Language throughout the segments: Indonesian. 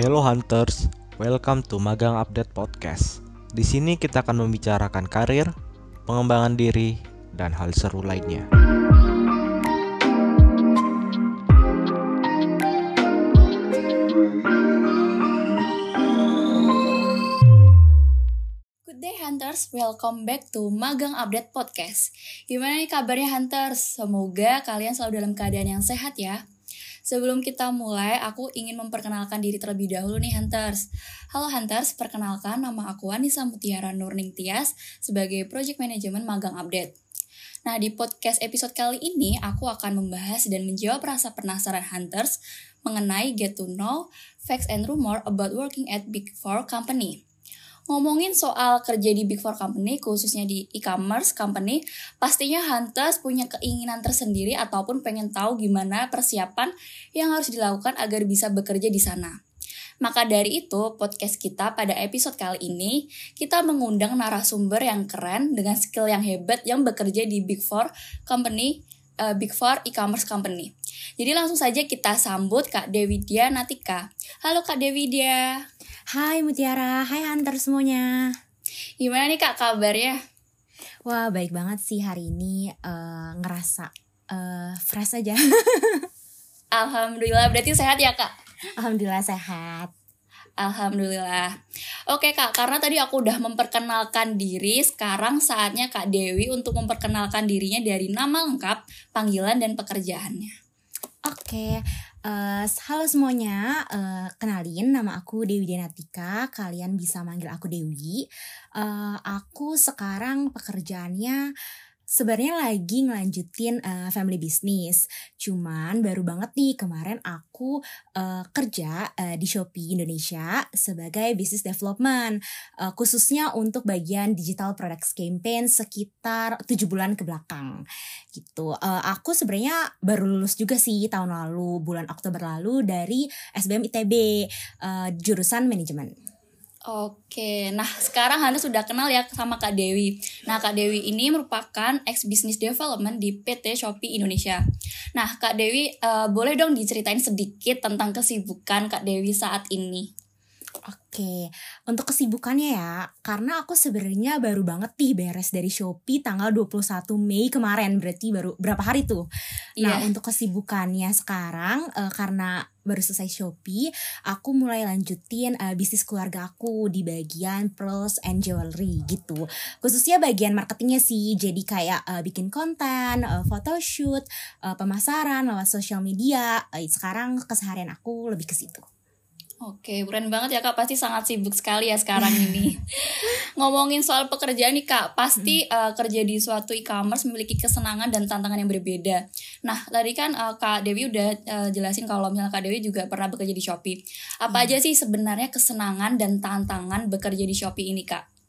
Hello Hunters, welcome to Magang Update Podcast. Di sini kita akan membicarakan karir, pengembangan diri, dan hal seru lainnya. Good day Hunters, welcome back to Magang Update Podcast. Gimana nih kabarnya Hunters? Semoga kalian selalu dalam keadaan yang sehat ya. Sebelum kita mulai, aku ingin memperkenalkan diri terlebih dahulu nih Hunters. Halo Hunters, perkenalkan nama aku Anissa Mutiara Nurning Tias sebagai Project Management Magang Update. Nah, di podcast episode kali ini, aku akan membahas dan menjawab rasa penasaran Hunters mengenai get to know facts and rumor about working at Big Four Company. Ngomongin soal kerja di Big Four Company, khususnya di e-commerce company, pastinya Hunters punya keinginan tersendiri ataupun pengen tahu gimana persiapan yang harus dilakukan agar bisa bekerja di sana. Maka dari itu, podcast kita pada episode kali ini, kita mengundang narasumber yang keren dengan skill yang hebat yang bekerja di Big Four Company, uh, Big Four e-commerce company. Jadi langsung saja kita sambut Kak Dewi Dia Natika. Halo Kak Dewi Dia. Hai Mutiara, hai Hunter semuanya. Gimana nih Kak kabarnya? Wah baik banget sih hari ini uh, ngerasa uh, fresh aja. Alhamdulillah, berarti sehat ya Kak? Alhamdulillah sehat. Alhamdulillah. Oke Kak, karena tadi aku udah memperkenalkan diri, sekarang saatnya Kak Dewi untuk memperkenalkan dirinya dari nama lengkap, panggilan dan pekerjaannya. Oke, uh, halo semuanya. Uh, kenalin, nama aku Dewi Denatika. Kalian bisa manggil aku Dewi. Uh, aku sekarang pekerjaannya sebenarnya lagi ngelanjutin uh, family business. Cuman baru banget nih kemarin aku uh, kerja uh, di Shopee Indonesia sebagai business development, uh, khususnya untuk bagian digital products campaign sekitar tujuh bulan ke belakang. Gitu. Uh, aku sebenarnya baru lulus juga sih tahun lalu, bulan Oktober lalu dari SBM ITB uh, jurusan manajemen. Oke, nah sekarang Anda sudah kenal ya sama Kak Dewi. Nah, Kak Dewi ini merupakan ex business development di PT Shopee Indonesia. Nah, Kak Dewi uh, boleh dong diceritain sedikit tentang kesibukan Kak Dewi saat ini. Oke, untuk kesibukannya ya, karena aku sebenarnya baru banget nih beres dari Shopee tanggal 21 Mei kemarin, berarti baru berapa hari tuh. Nah, Iya. untuk kesibukannya sekarang uh, karena baru selesai Shopee, aku mulai lanjutin uh, bisnis keluarga aku di bagian pearls and jewelry gitu. Khususnya bagian marketingnya sih, jadi kayak uh, bikin konten, uh, photoshoot, uh, pemasaran lewat sosial media. Uh, sekarang keseharian aku lebih ke situ. Oke, keren banget ya Kak. Pasti sangat sibuk sekali ya sekarang ini. Ngomongin soal pekerjaan nih Kak, pasti uh, kerja di suatu e-commerce memiliki kesenangan dan tantangan yang berbeda. Nah, tadi kan uh, Kak Dewi udah uh, jelasin kalau misalnya Kak Dewi juga pernah bekerja di Shopee. Apa aja sih sebenarnya kesenangan dan tantangan bekerja di Shopee ini Kak?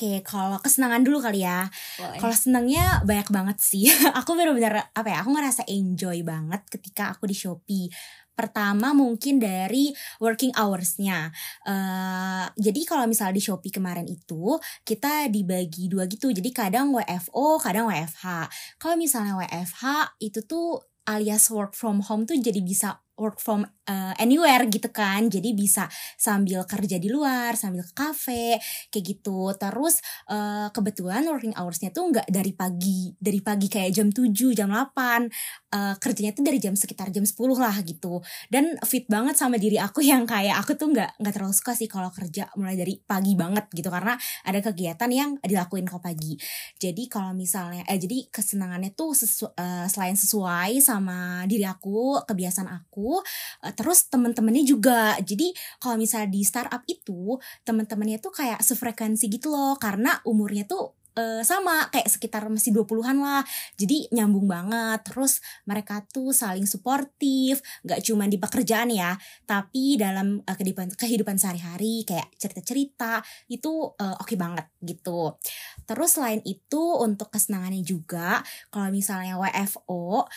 Oke, kalau kesenangan dulu kali ya. Kalau senangnya banyak banget sih. aku bener-bener apa ya? Aku ngerasa enjoy banget ketika aku di Shopee. Pertama mungkin dari working hours-nya. Eh, jadi kalau misalnya di Shopee kemarin itu kita dibagi dua gitu. Jadi kadang WFO, kadang WFH. Kalau misalnya WFH itu tuh alias work from home tuh jadi bisa work from uh, anywhere gitu kan. Jadi bisa sambil kerja di luar sambil ke kafe kayak gitu. Terus uh, kebetulan working hoursnya tuh nggak dari pagi dari pagi kayak jam 7 jam 8 uh, kerjanya tuh dari jam sekitar jam 10 lah gitu. Dan fit banget sama diri aku yang kayak aku tuh nggak nggak terlalu suka sih kalau kerja mulai dari pagi banget gitu. Karena ada kegiatan yang dilakuin kalau pagi. Jadi kalau misalnya eh jadi kesenangannya tuh sesu, uh, selain sesuai sama diri aku kebiasaan aku uh, terus temen-temennya juga. Jadi kalau misalnya di startup itu temen-temennya tuh kayak sefrekuensi gitu loh. Karena umurnya tuh eh, sama kayak sekitar masih 20-an lah. Jadi nyambung banget. Terus mereka tuh saling suportif. Nggak cuma di pekerjaan ya tapi dalam eh, kehidupan kehidupan sehari-hari kayak cerita-cerita itu eh, oke banget gitu. Terus selain itu untuk kesenangannya juga kalau misalnya WFO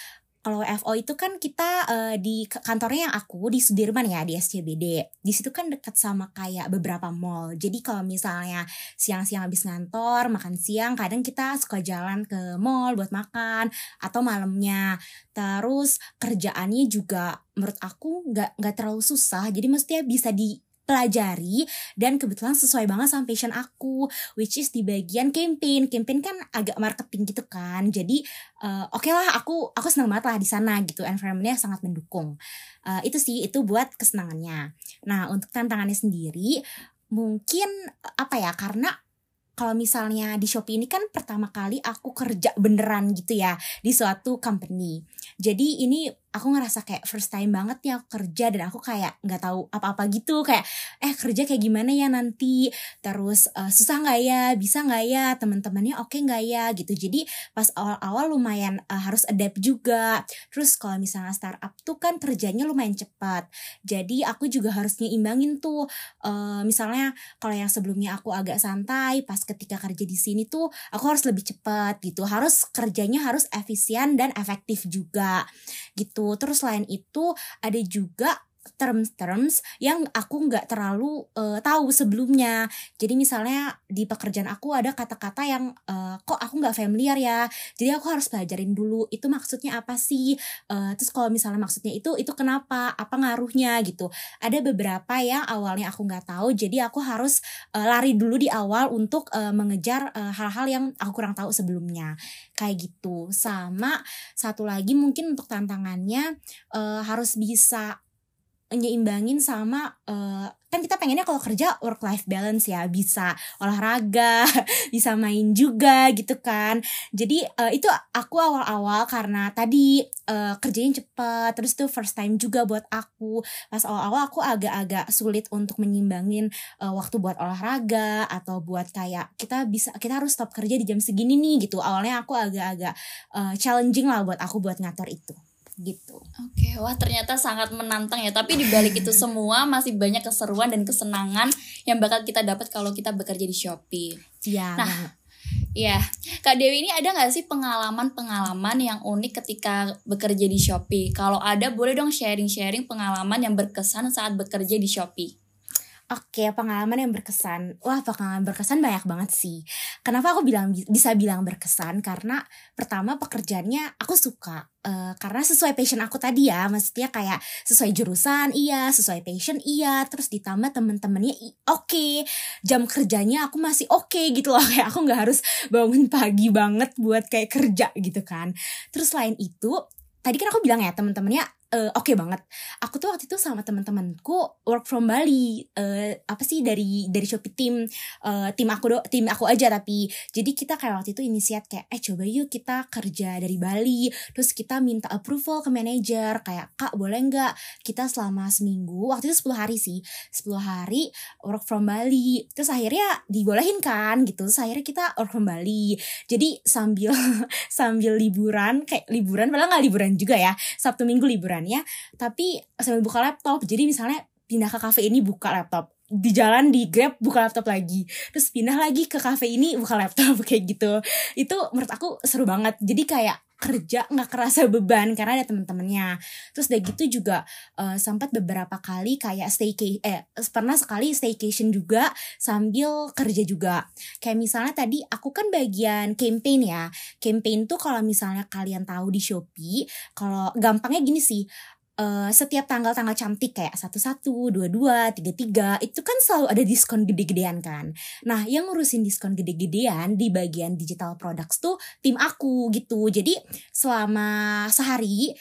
kalau FO itu kan kita uh, di kantornya yang aku di Sudirman ya di SCBD. Di situ kan dekat sama kayak beberapa mall. Jadi kalau misalnya siang-siang habis ngantor, makan siang, kadang kita suka jalan ke mall buat makan atau malamnya. Terus kerjaannya juga menurut aku nggak nggak terlalu susah. Jadi mestinya bisa di pelajari dan kebetulan sesuai banget sama passion aku which is di bagian campaign. Campaign kan agak marketing gitu kan. Jadi uh, oke okay lah aku aku senang banget lah di sana gitu. Environmentnya sangat mendukung. Uh, itu sih itu buat kesenangannya. Nah untuk tantangannya sendiri mungkin apa ya karena kalau misalnya di Shopee ini kan pertama kali aku kerja beneran gitu ya di suatu company. Jadi ini aku ngerasa kayak first time banget ya aku kerja dan aku kayak nggak tahu apa-apa gitu. Kayak eh kerja kayak gimana ya nanti? Terus uh, susah nggak ya? Bisa nggak ya? Teman-temannya oke okay nggak ya? Gitu. Jadi pas awal-awal lumayan uh, harus adapt juga. Terus kalau misalnya startup tuh kan kerjanya lumayan cepat. Jadi aku juga harus nyimbangin tuh uh, misalnya kalau yang sebelumnya aku agak santai pas ketika kerja di sini tuh aku harus lebih cepat gitu. Harus kerjanya harus efisien dan efektif juga gitu gitu. Terus selain itu ada juga terms-terms yang aku nggak terlalu uh, tahu sebelumnya. Jadi misalnya di pekerjaan aku ada kata-kata yang uh, kok aku nggak familiar ya. Jadi aku harus pelajarin dulu itu maksudnya apa sih. Uh, terus kalau misalnya maksudnya itu itu kenapa, apa ngaruhnya gitu. Ada beberapa yang awalnya aku nggak tahu. Jadi aku harus uh, lari dulu di awal untuk uh, mengejar hal-hal uh, yang aku kurang tahu sebelumnya. Kayak gitu. Sama satu lagi mungkin untuk tantangannya uh, harus bisa nyeimbangin sama uh, kan kita pengennya kalau kerja work life balance ya bisa olahraga bisa main juga gitu kan. Jadi uh, itu aku awal-awal karena tadi uh, kerjanya cepet terus itu first time juga buat aku. Pas awal-awal aku agak-agak sulit untuk menyimbangin uh, waktu buat olahraga atau buat kayak kita bisa kita harus stop kerja di jam segini nih gitu. Awalnya aku agak-agak uh, challenging lah buat aku buat ngatur itu gitu. Oke, wah ternyata sangat menantang ya. Tapi di balik itu semua masih banyak keseruan dan kesenangan yang bakal kita dapat kalau kita bekerja di Shopee. Iya. Nah, ya Kak Dewi ini ada nggak sih pengalaman-pengalaman yang unik ketika bekerja di Shopee? Kalau ada, boleh dong sharing-sharing pengalaman yang berkesan saat bekerja di Shopee. Oke, pengalaman yang berkesan. Wah, pengalaman berkesan banyak banget sih. Kenapa aku bilang bisa bilang berkesan? Karena pertama pekerjaannya aku suka. Uh, karena sesuai passion aku tadi ya, maksudnya kayak sesuai jurusan iya, sesuai passion iya, terus ditambah temen-temennya oke, okay. jam kerjanya aku masih oke okay, gitu loh, kayak aku nggak harus bangun pagi banget buat kayak kerja gitu kan. Terus selain itu, tadi kan aku bilang ya temen-temennya uh, oke okay banget. Aku tuh waktu itu sama teman-temanku work from Bali. Uh, apa sih dari dari Shopee tim uh, tim aku do tim aku aja tapi jadi kita kayak waktu itu inisiat kayak eh coba yuk kita kerja dari Bali. Terus kita minta approval ke manajer kayak kak boleh nggak kita selama seminggu waktu itu 10 hari sih 10 hari work from Bali. Terus akhirnya dibolehin kan gitu. Terus akhirnya kita work from Bali. Jadi sambil sambil liburan kayak liburan padahal nggak liburan juga ya Sabtu Minggu liburan ya tapi sambil buka laptop. Jadi misalnya pindah ke kafe ini buka laptop. Di jalan di grab buka laptop lagi. Terus pindah lagi ke kafe ini buka laptop. Kayak gitu. Itu menurut aku seru banget. Jadi kayak kerja nggak kerasa beban karena ada teman-temannya terus dari gitu juga uh, sempat beberapa kali kayak staycation eh pernah sekali staycation juga sambil kerja juga. Kayak misalnya tadi aku kan bagian campaign ya. Campaign tuh kalau misalnya kalian tahu di Shopee kalau gampangnya gini sih uh, setiap tanggal-tanggal cantik kayak satu satu dua dua tiga tiga itu kan selalu ada diskon gede-gedean kan. Nah yang ngurusin diskon gede-gedean di bagian digital products tuh tim aku gitu. Jadi selama sehari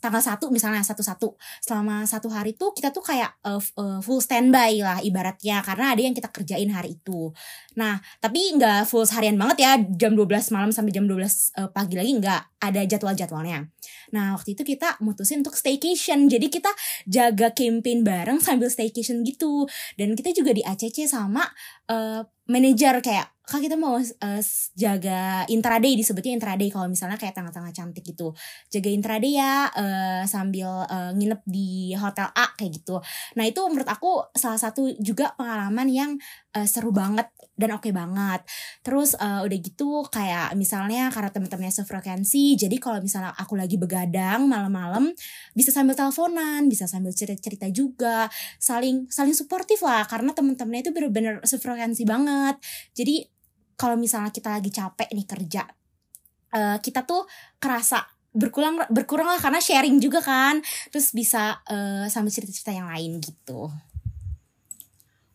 tanggal satu misalnya satu satu selama satu hari tuh kita tuh kayak uh, uh, full standby lah ibaratnya karena ada yang kita kerjain hari itu. Nah tapi nggak full seharian banget ya jam 12 malam sampai jam 12 uh, pagi lagi nggak ada jadwal-jadwalnya. Nah waktu itu kita mutusin untuk staycation. Jadi kita jaga campaign bareng sambil staycation gitu. Dan kita juga di ACC sama uh, manajer kayak kak kita mau uh, jaga intraday disebutnya intraday kalau misalnya kayak tanggal-tanggal cantik gitu. Jaga intraday ya uh, sambil uh, nginep di hotel A kayak gitu. Nah itu menurut aku salah satu juga pengalaman yang uh, seru banget dan oke okay banget. Terus uh, udah gitu kayak misalnya karena teman-temannya sefrekuensi, jadi kalau misalnya aku lagi begadang malam-malam bisa sambil teleponan, bisa sambil cerita-cerita juga, saling saling suportif lah karena teman-temannya itu bener-bener sefrekuensi banget. Jadi kalau misalnya kita lagi capek nih kerja, uh, kita tuh kerasa berkurang berkurang lah karena sharing juga kan terus bisa uh, sambil cerita-cerita yang lain gitu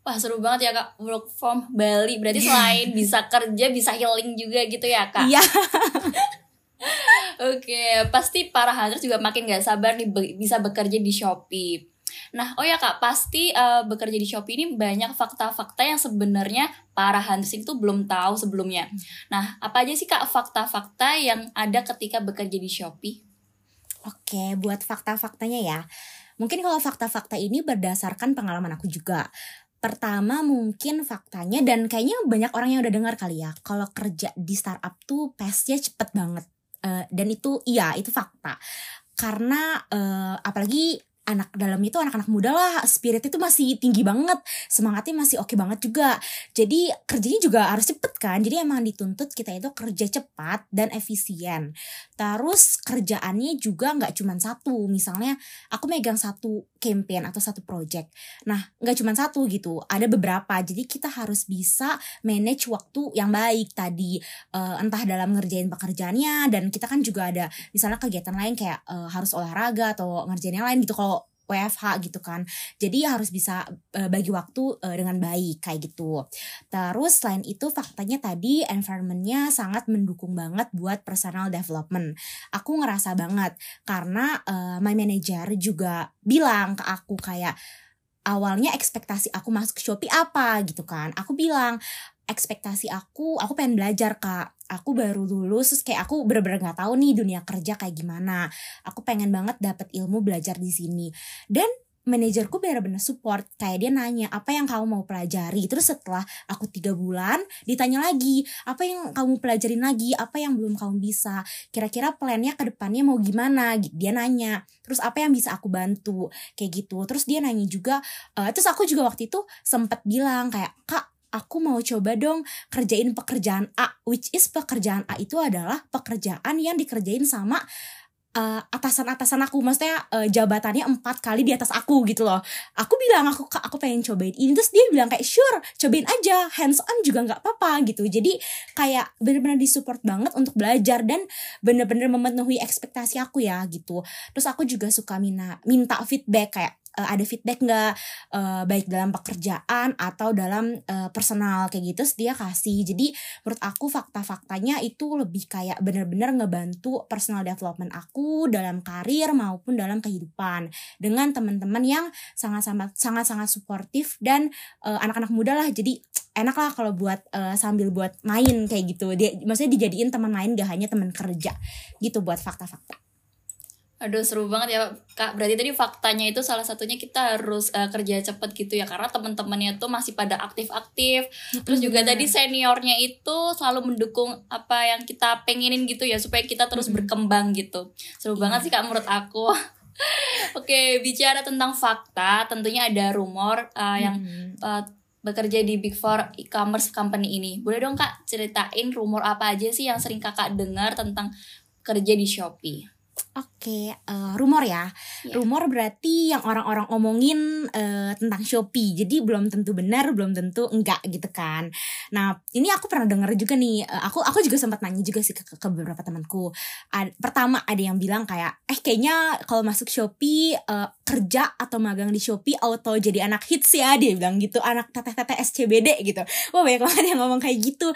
Wah seru banget ya kak work from Bali Berarti selain bisa kerja bisa healing juga gitu ya kak Iya Oke okay, pasti para hunters juga makin gak sabar nih be bisa bekerja di Shopee Nah, oh ya kak, pasti uh, bekerja di Shopee ini banyak fakta-fakta yang sebenarnya para hunters itu belum tahu sebelumnya. Nah, apa aja sih kak fakta-fakta yang ada ketika bekerja di Shopee? Oke, buat fakta-faktanya ya. Mungkin kalau fakta-fakta ini berdasarkan pengalaman aku juga. Pertama mungkin faktanya dan kayaknya banyak orang yang udah dengar kali ya kalau kerja di startup tuh pace-nya cepet banget. Uh, dan itu iya itu fakta. Karena uh, apalagi anak dalam itu anak-anak muda lah spirit itu masih tinggi banget semangatnya masih oke okay banget juga. Jadi kerjanya juga harus cepet kan? Jadi emang dituntut kita itu kerja cepat dan efisien. Terus kerjaannya juga nggak cuma satu. Misalnya aku megang satu campaign atau satu project. Nah nggak cuma satu gitu ada beberapa. Jadi kita harus bisa manage waktu yang baik tadi. Uh, entah dalam ngerjain pekerjaannya dan kita kan juga ada misalnya kegiatan lain kayak uh, harus olahraga atau ngerjain yang lain gitu. Kalau WFH gitu kan. Jadi harus bisa uh, bagi waktu uh, dengan baik kayak gitu. Terus selain itu faktanya tadi environmentnya sangat mendukung banget buat personal development. Aku ngerasa banget karena uh, my manager juga bilang ke aku kayak awalnya ekspektasi aku masuk ke Shopee apa gitu kan. Aku bilang ekspektasi aku aku pengen belajar kak. Aku baru lulus terus kayak aku bener-bener nggak tahu nih dunia kerja kayak gimana. Aku pengen banget dapet ilmu belajar di sini. Dan manajerku bener-bener support. Kayak dia nanya apa yang kamu mau pelajari? Terus setelah aku tiga bulan ditanya lagi apa yang kamu pelajarin lagi? Apa yang belum kamu bisa? Kira-kira plannya ke depannya mau gimana? Dia nanya terus apa yang bisa aku bantu? Kayak gitu. Terus dia nanya juga uh, terus aku juga waktu itu sempat bilang kayak kak aku mau coba dong kerjain pekerjaan A which is pekerjaan A itu adalah pekerjaan yang dikerjain sama uh, atasan-atasan aku. Maksudnya uh, jabatannya empat kali di atas aku gitu loh. Aku bilang aku aku pengen cobain ini. Terus dia bilang kayak sure cobain aja. Hands on juga nggak apa-apa gitu. Jadi kayak bener-bener disupport banget untuk belajar dan bener-bener memenuhi ekspektasi aku ya gitu. Terus aku juga suka minta minta feedback kayak uh, ada feedback nggak? Uh, baik dalam pekerjaan atau dalam uh, personal kayak gitu dia kasih. Jadi menurut aku fakta-faktanya itu lebih kayak bener-bener ngebantu personal development aku dalam karir maupun dalam kehidupan dengan teman-teman yang sangat-sangat sangat-sangat suportif dan anak-anak uh, muda lah. Jadi enak lah kalau buat uh, sambil buat main kayak gitu. Dia maksudnya dijadiin teman main gak hanya teman kerja. Gitu buat fakta-fakta Aduh seru banget ya kak. Berarti tadi faktanya itu salah satunya kita harus uh, kerja cepet gitu ya karena teman-temannya tuh masih pada aktif-aktif. Terus juga tadi seniornya itu selalu mendukung apa yang kita pengenin gitu ya supaya kita terus berkembang gitu. Seru banget iya. sih kak menurut aku. Oke bicara tentang fakta, tentunya ada rumor uh, yang uh, bekerja di Big Four e-commerce company ini. Boleh dong kak ceritain rumor apa aja sih yang sering kakak dengar tentang kerja di Shopee? Oke, uh, rumor ya. Yeah. Rumor berarti yang orang-orang omongin uh, tentang Shopee. Jadi belum tentu benar, belum tentu enggak gitu kan. Nah, ini aku pernah dengar juga nih. Uh, aku aku juga sempat nanya juga sih ke, ke, beberapa temanku. Ad, pertama ada yang bilang kayak, eh kayaknya kalau masuk Shopee uh, kerja atau magang di Shopee auto jadi anak hits ya dia bilang gitu, anak teteh-teteh SCBD gitu. Wah banyak banget yang ngomong kayak gitu.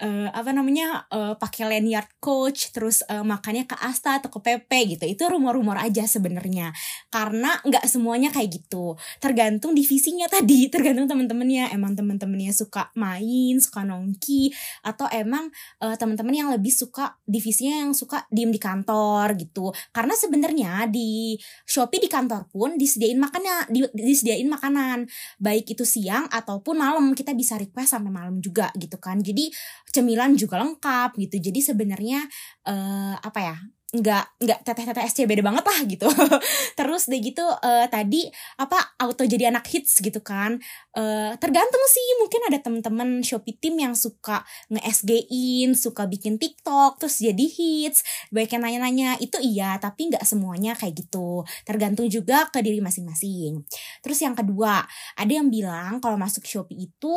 Uh, apa namanya uh, pakai lanyard coach, terus uh, makannya ke Asta atau ke PP gitu. Itu rumor-rumor aja sebenarnya. Karena nggak semuanya kayak gitu. Tergantung divisinya tadi tergantung teman-temannya emang teman-temannya suka main suka nongki atau emang uh, teman-teman yang lebih suka divisinya yang suka diem di kantor gitu. Karena sebenarnya di Shopee di kantor pun disediain makannya di, disediain makanan. Baik itu siang ataupun malam kita bisa request sampai malam juga gitu kan. Jadi cemilan juga lengkap gitu. Jadi sebenarnya uh, apa ya nggak nggak teteh-teteh SCBD banget lah gitu. Terus deh gitu uh, tadi apa auto jadi anak hits gitu kan. Uh, tergantung sih mungkin ada temen-temen Shopee team yang suka nge-SG-in suka bikin TikTok terus jadi hits. Banyak yang nanya-nanya itu iya tapi nggak semuanya kayak gitu. Tergantung juga ke diri masing-masing. Terus yang kedua ada yang bilang kalau masuk Shopee itu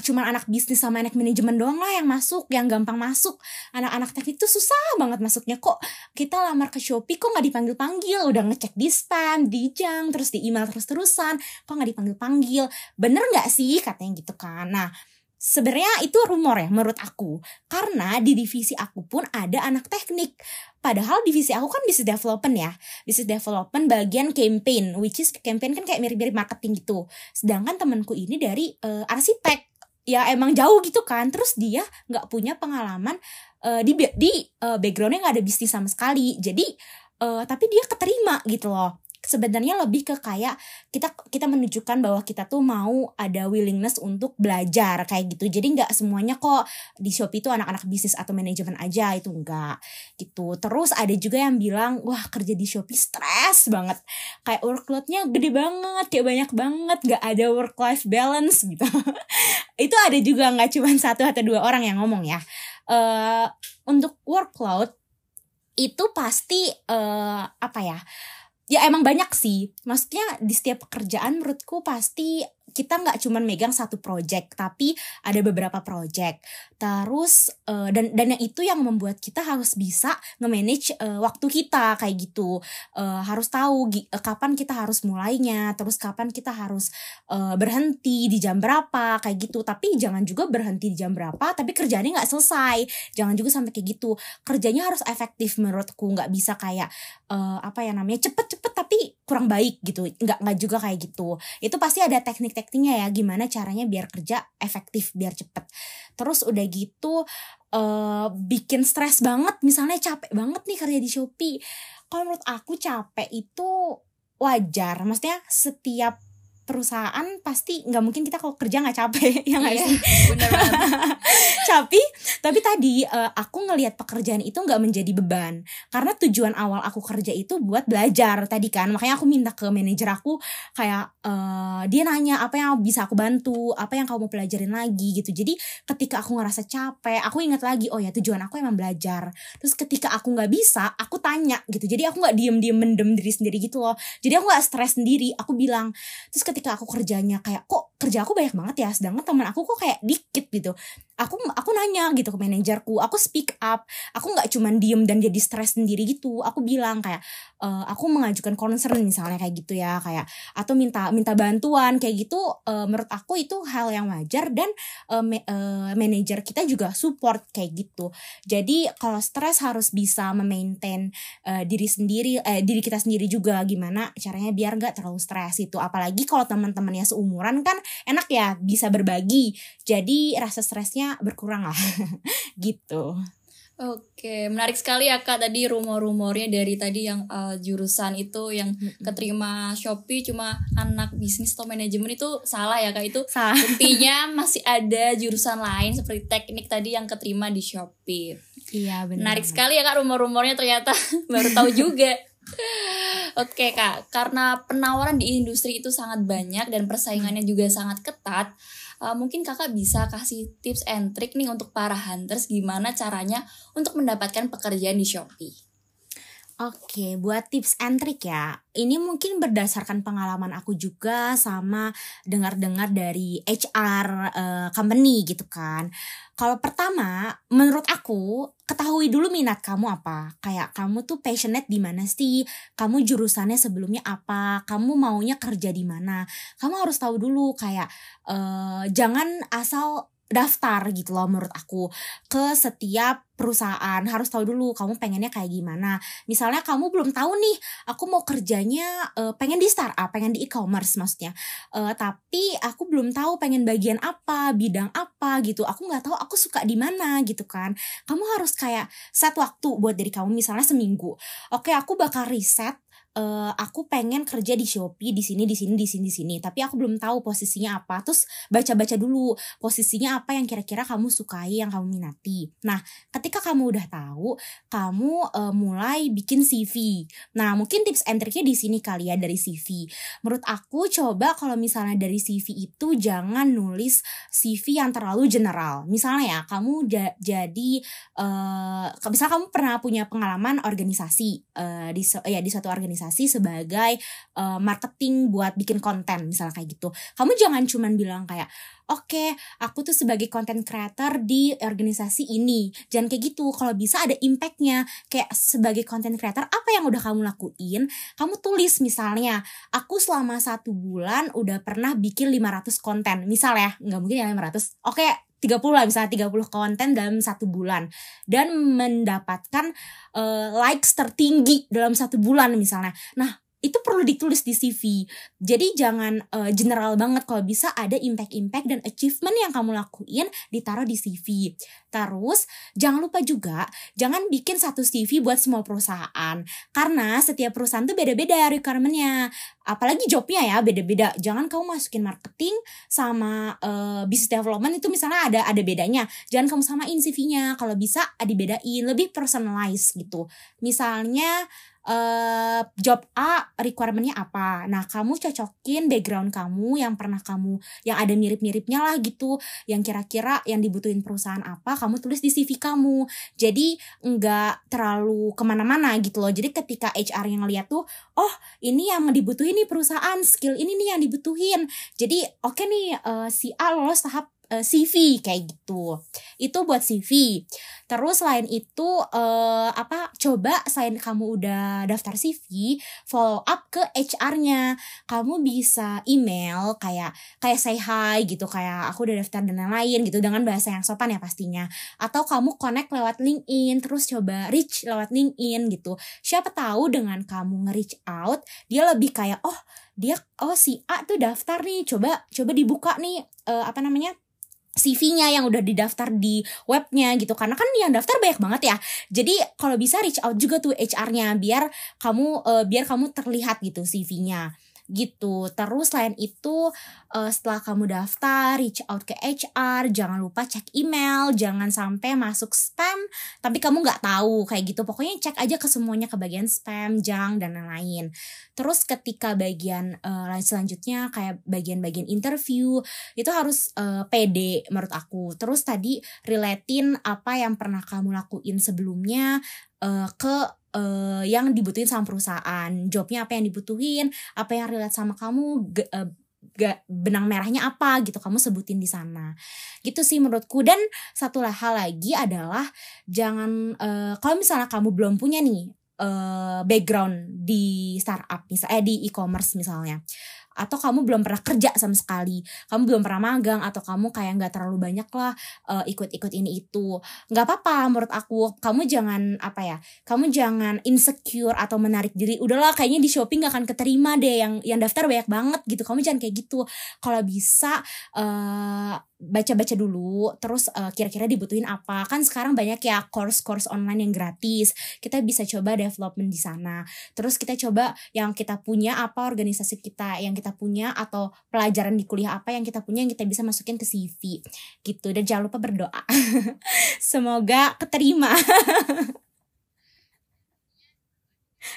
cuman anak bisnis sama anak manajemen doang lah yang masuk yang gampang masuk. Anak-anak teknik tuh susah banget masuknya. Kok kita lamar ke Shopee kok nggak dipanggil panggil udah ngecek di spam di jang terus di email terus terusan kok nggak dipanggil panggil bener nggak sih? Katanya gitu kan. Nah Sebenarnya itu rumor ya menurut aku. Karena di divisi aku pun ada anak teknik. Padahal divisi aku kan business development ya. Business development bagian campaign Which is campaign kan kayak mirip-mirip marketing gitu. Sedangkan temanku ini dari uh, arsitek ya emang jauh gitu kan. Terus dia nggak punya pengalaman uh, di di uh, backgroundnya nggak ada bisnis sama sekali. Jadi uh, tapi dia keterima gitu loh sebenarnya lebih ke kayak kita kita menunjukkan bahwa kita tuh mau ada willingness untuk belajar kayak gitu. Jadi nggak semuanya kok di Shopee itu anak-anak bisnis atau manajemen aja itu enggak gitu. Terus ada juga yang bilang wah kerja di Shopee stres banget. Kayak workloadnya gede banget kayak banyak banget nggak ada work life balance gitu. Itu ada juga nggak cuma satu atau dua orang yang ngomong ya. Uh, untuk workload itu pasti uh, apa ya ya emang banyak sih. Maksudnya di setiap pekerjaan menurutku pasti kita nggak cuman megang satu project tapi ada beberapa project terus uh, dan dan yang itu yang membuat kita harus bisa nge-manage uh, waktu kita kayak gitu. Uh, harus tahu uh, kapan kita harus mulainya terus kapan kita harus uh, berhenti di jam berapa kayak gitu. Tapi jangan juga berhenti di jam berapa tapi kerjanya nggak selesai. Jangan juga sampai kayak gitu. Kerjanya harus efektif menurutku. Nggak bisa kayak uh, apa ya namanya cepet-cepet tapi kurang baik gitu. Nggak nggak juga kayak gitu. Itu pasti ada teknik-tekniknya ya gimana caranya biar kerja efektif biar cepet. Terus udah gitu uh, bikin stres banget. Misalnya capek banget nih kerja di Shopee. Kalau menurut aku capek itu wajar. Maksudnya setiap perusahaan pasti nggak mungkin kita kalau kerja nggak capek ya nggak iya, sih? tapi tapi tadi uh, aku ngelihat pekerjaan itu nggak menjadi beban. Karena tujuan awal aku kerja itu buat belajar tadi kan. Makanya aku minta ke manajer aku kayak uh, dia nanya apa yang bisa aku bantu apa yang kamu mau pelajarin lagi gitu. Jadi ketika aku ngerasa capek aku ingat lagi oh ya tujuan aku emang belajar. Terus ketika aku nggak bisa aku tanya gitu. Jadi aku nggak diem diem mendem diri sendiri gitu loh. Jadi aku nggak stres sendiri. Aku bilang terus ketika ketika aku kerjanya kayak kok kerja aku banyak banget ya? Sedangkan teman aku kok kayak dikit gitu. Aku aku nanya gitu ke manajerku aku speak up. Aku nggak cuman diem dan jadi stres sendiri gitu. Aku bilang kayak uh, aku mengajukan concern misalnya kayak gitu ya kayak atau minta minta bantuan kayak gitu uh, menurut aku itu hal yang wajar dan uh, ma uh, manajer kita juga support kayak gitu. Jadi kalau stres harus bisa memaintain uh, diri sendiri uh, diri kita sendiri juga gimana caranya biar nggak terlalu stres itu. Apalagi kalau teman-temannya seumuran kan enak ya bisa berbagi. Jadi rasa stresnya berkurang lah gitu. Oke, menarik sekali ya kak tadi rumor-rumornya dari tadi yang uh, jurusan itu yang keterima Shopee cuma anak bisnis atau manajemen itu salah ya kak itu salah. buktinya masih ada jurusan lain seperti teknik tadi yang keterima di Shopee. Iya benar. Menarik sekali ya kak rumor-rumornya ternyata baru tahu juga. Oke kak, karena penawaran di industri itu sangat banyak dan persaingannya juga sangat ketat uh, mungkin kakak bisa kasih tips and trick nih untuk para hunters gimana caranya untuk mendapatkan pekerjaan di Shopee. Oke, buat tips and trick ya. Ini mungkin berdasarkan pengalaman aku juga sama dengar-dengar dari HR uh, eh, company gitu kan. Kalau pertama, menurut aku ketahui dulu minat kamu apa. Kayak kamu tuh passionate di mana sih? Kamu jurusannya sebelumnya apa? Kamu maunya kerja di mana? Kamu harus tahu dulu kayak uh, jangan asal daftar gitu loh menurut aku ke setiap perusahaan. Harus tahu dulu kamu pengennya kayak gimana. Misalnya kamu belum tahu nih aku mau kerjanya uh, pengen di startup pengen di e-commerce maksudnya. Uh, tapi aku belum tahu pengen bagian apa bidang apa gitu. Aku nggak tahu aku suka di mana gitu kan. Kamu harus kayak set waktu buat dari kamu misalnya seminggu. Oke aku bakal riset uh, aku pengen kerja di Shopee di sini di sini di sini di sini tapi aku belum tahu posisinya apa terus baca-baca dulu posisinya apa yang kira-kira kamu sukai yang kamu minati nah ketika kamu udah tahu, kamu uh, mulai bikin CV. Nah, mungkin tips and triknya di sini kali ya dari CV. Menurut aku coba kalau misalnya dari CV itu jangan nulis CV yang terlalu general. Misalnya ya, kamu jadi uh, misalnya kamu pernah punya pengalaman organisasi uh, di ya di suatu organisasi sebagai uh, marketing buat bikin konten misalnya kayak gitu. Kamu jangan cuman bilang kayak oke okay, aku tuh sebagai content creator di organisasi ini. Jangan kayak gitu. Kalau bisa ada impactnya. Kayak sebagai content creator apa yang udah kamu lakuin? Kamu tulis misalnya aku selama satu bulan udah pernah bikin 500 konten. Misal ya nggak mungkin ya 500 oke okay, 30 lah misalnya 30 konten dalam satu bulan dan mendapatkan uh, likes tertinggi dalam satu bulan misalnya. Nah, itu perlu ditulis di CV. Jadi jangan uh, general banget kalau bisa ada impact-impact dan achievement yang kamu lakuin ditaruh di CV. Terus jangan lupa juga jangan bikin satu CV buat semua perusahaan karena setiap perusahaan tuh beda-beda requirementnya. Apalagi jobnya ya beda-beda. Jangan kamu masukin marketing sama uh, business development itu misalnya ada ada bedanya. Jangan kamu samain CV-nya. Kalau bisa dibedain lebih personalized gitu. Misalnya uh, job A requirementnya apa. Nah, kamu cocokin background kamu yang pernah kamu yang ada mirip-miripnya lah gitu, yang kira-kira yang dibutuhin perusahaan apa, kamu tulis di CV kamu. Jadi nggak terlalu ke mana-mana gitu loh. Jadi ketika HR yang lihat tuh, oh ini yang dibutuhin nih perusahaan, skill ini nih yang dibutuhin. Jadi oke okay nih uh, si A lolos tahap uh, eh, CV kayak gitu. Itu buat CV. Terus selain itu uh, apa coba selain kamu udah daftar CV, follow up ke HR-nya. Kamu bisa email kayak kayak say hi gitu kayak aku udah daftar dan lain-lain gitu dengan bahasa yang sopan ya pastinya. Atau kamu connect lewat LinkedIn, terus coba reach lewat LinkedIn gitu. Siapa tahu dengan kamu nge-reach out, dia lebih kayak oh dia oh si A tuh daftar nih coba coba dibuka nih uh, apa namanya CV-nya yang udah didaftar di webnya gitu. Karena kan yang daftar banyak banget ya. Jadi kalau bisa reach out juga tuh HR-nya biar kamu uh, biar kamu terlihat gitu CV-nya gitu. Terus selain itu uh, setelah kamu daftar, reach out ke HR, jangan lupa cek email, jangan sampai masuk spam, tapi kamu nggak tahu kayak gitu. Pokoknya cek aja ke semuanya ke bagian spam, junk dan lain-lain. Terus ketika bagian uh, selanjutnya kayak bagian-bagian interview itu harus uh, pede menurut aku. Terus tadi relatein apa yang pernah kamu lakuin sebelumnya uh, ke uh, yang dibutuhin sama perusahaan. Jobnya apa yang dibutuhin apa yang relate sama kamu g- uh, gak benang merahnya apa gitu kamu sebutin di sana. Gitu sih menurutku. Dan satu hal lagi adalah jangan uh, kalau misalnya kamu belum punya nih uh, background di startup misalnya eh, di e-commerce misalnya atau kamu belum pernah kerja sama sekali. Kamu belum pernah magang atau kamu kayak nggak terlalu banyak lah uh, ikut-ikut ini itu. Nggak apa-apa menurut aku. Kamu jangan apa ya kamu jangan insecure atau menarik diri. Udahlah kayaknya di shopping gak akan keterima deh yang yang daftar banyak banget gitu. Kamu jangan kayak gitu. Kalau bisa uh, baca-baca dulu terus uh, kira-kira dibutuhin apa. Kan sekarang banyak ya course-course online yang gratis. Kita bisa coba development di sana. Terus kita coba yang kita punya apa organisasi kita yang kita punya atau pelajaran di kuliah apa yang kita punya yang kita bisa masukin ke CV gitu. Dan jangan lupa berdoa. Semoga keterima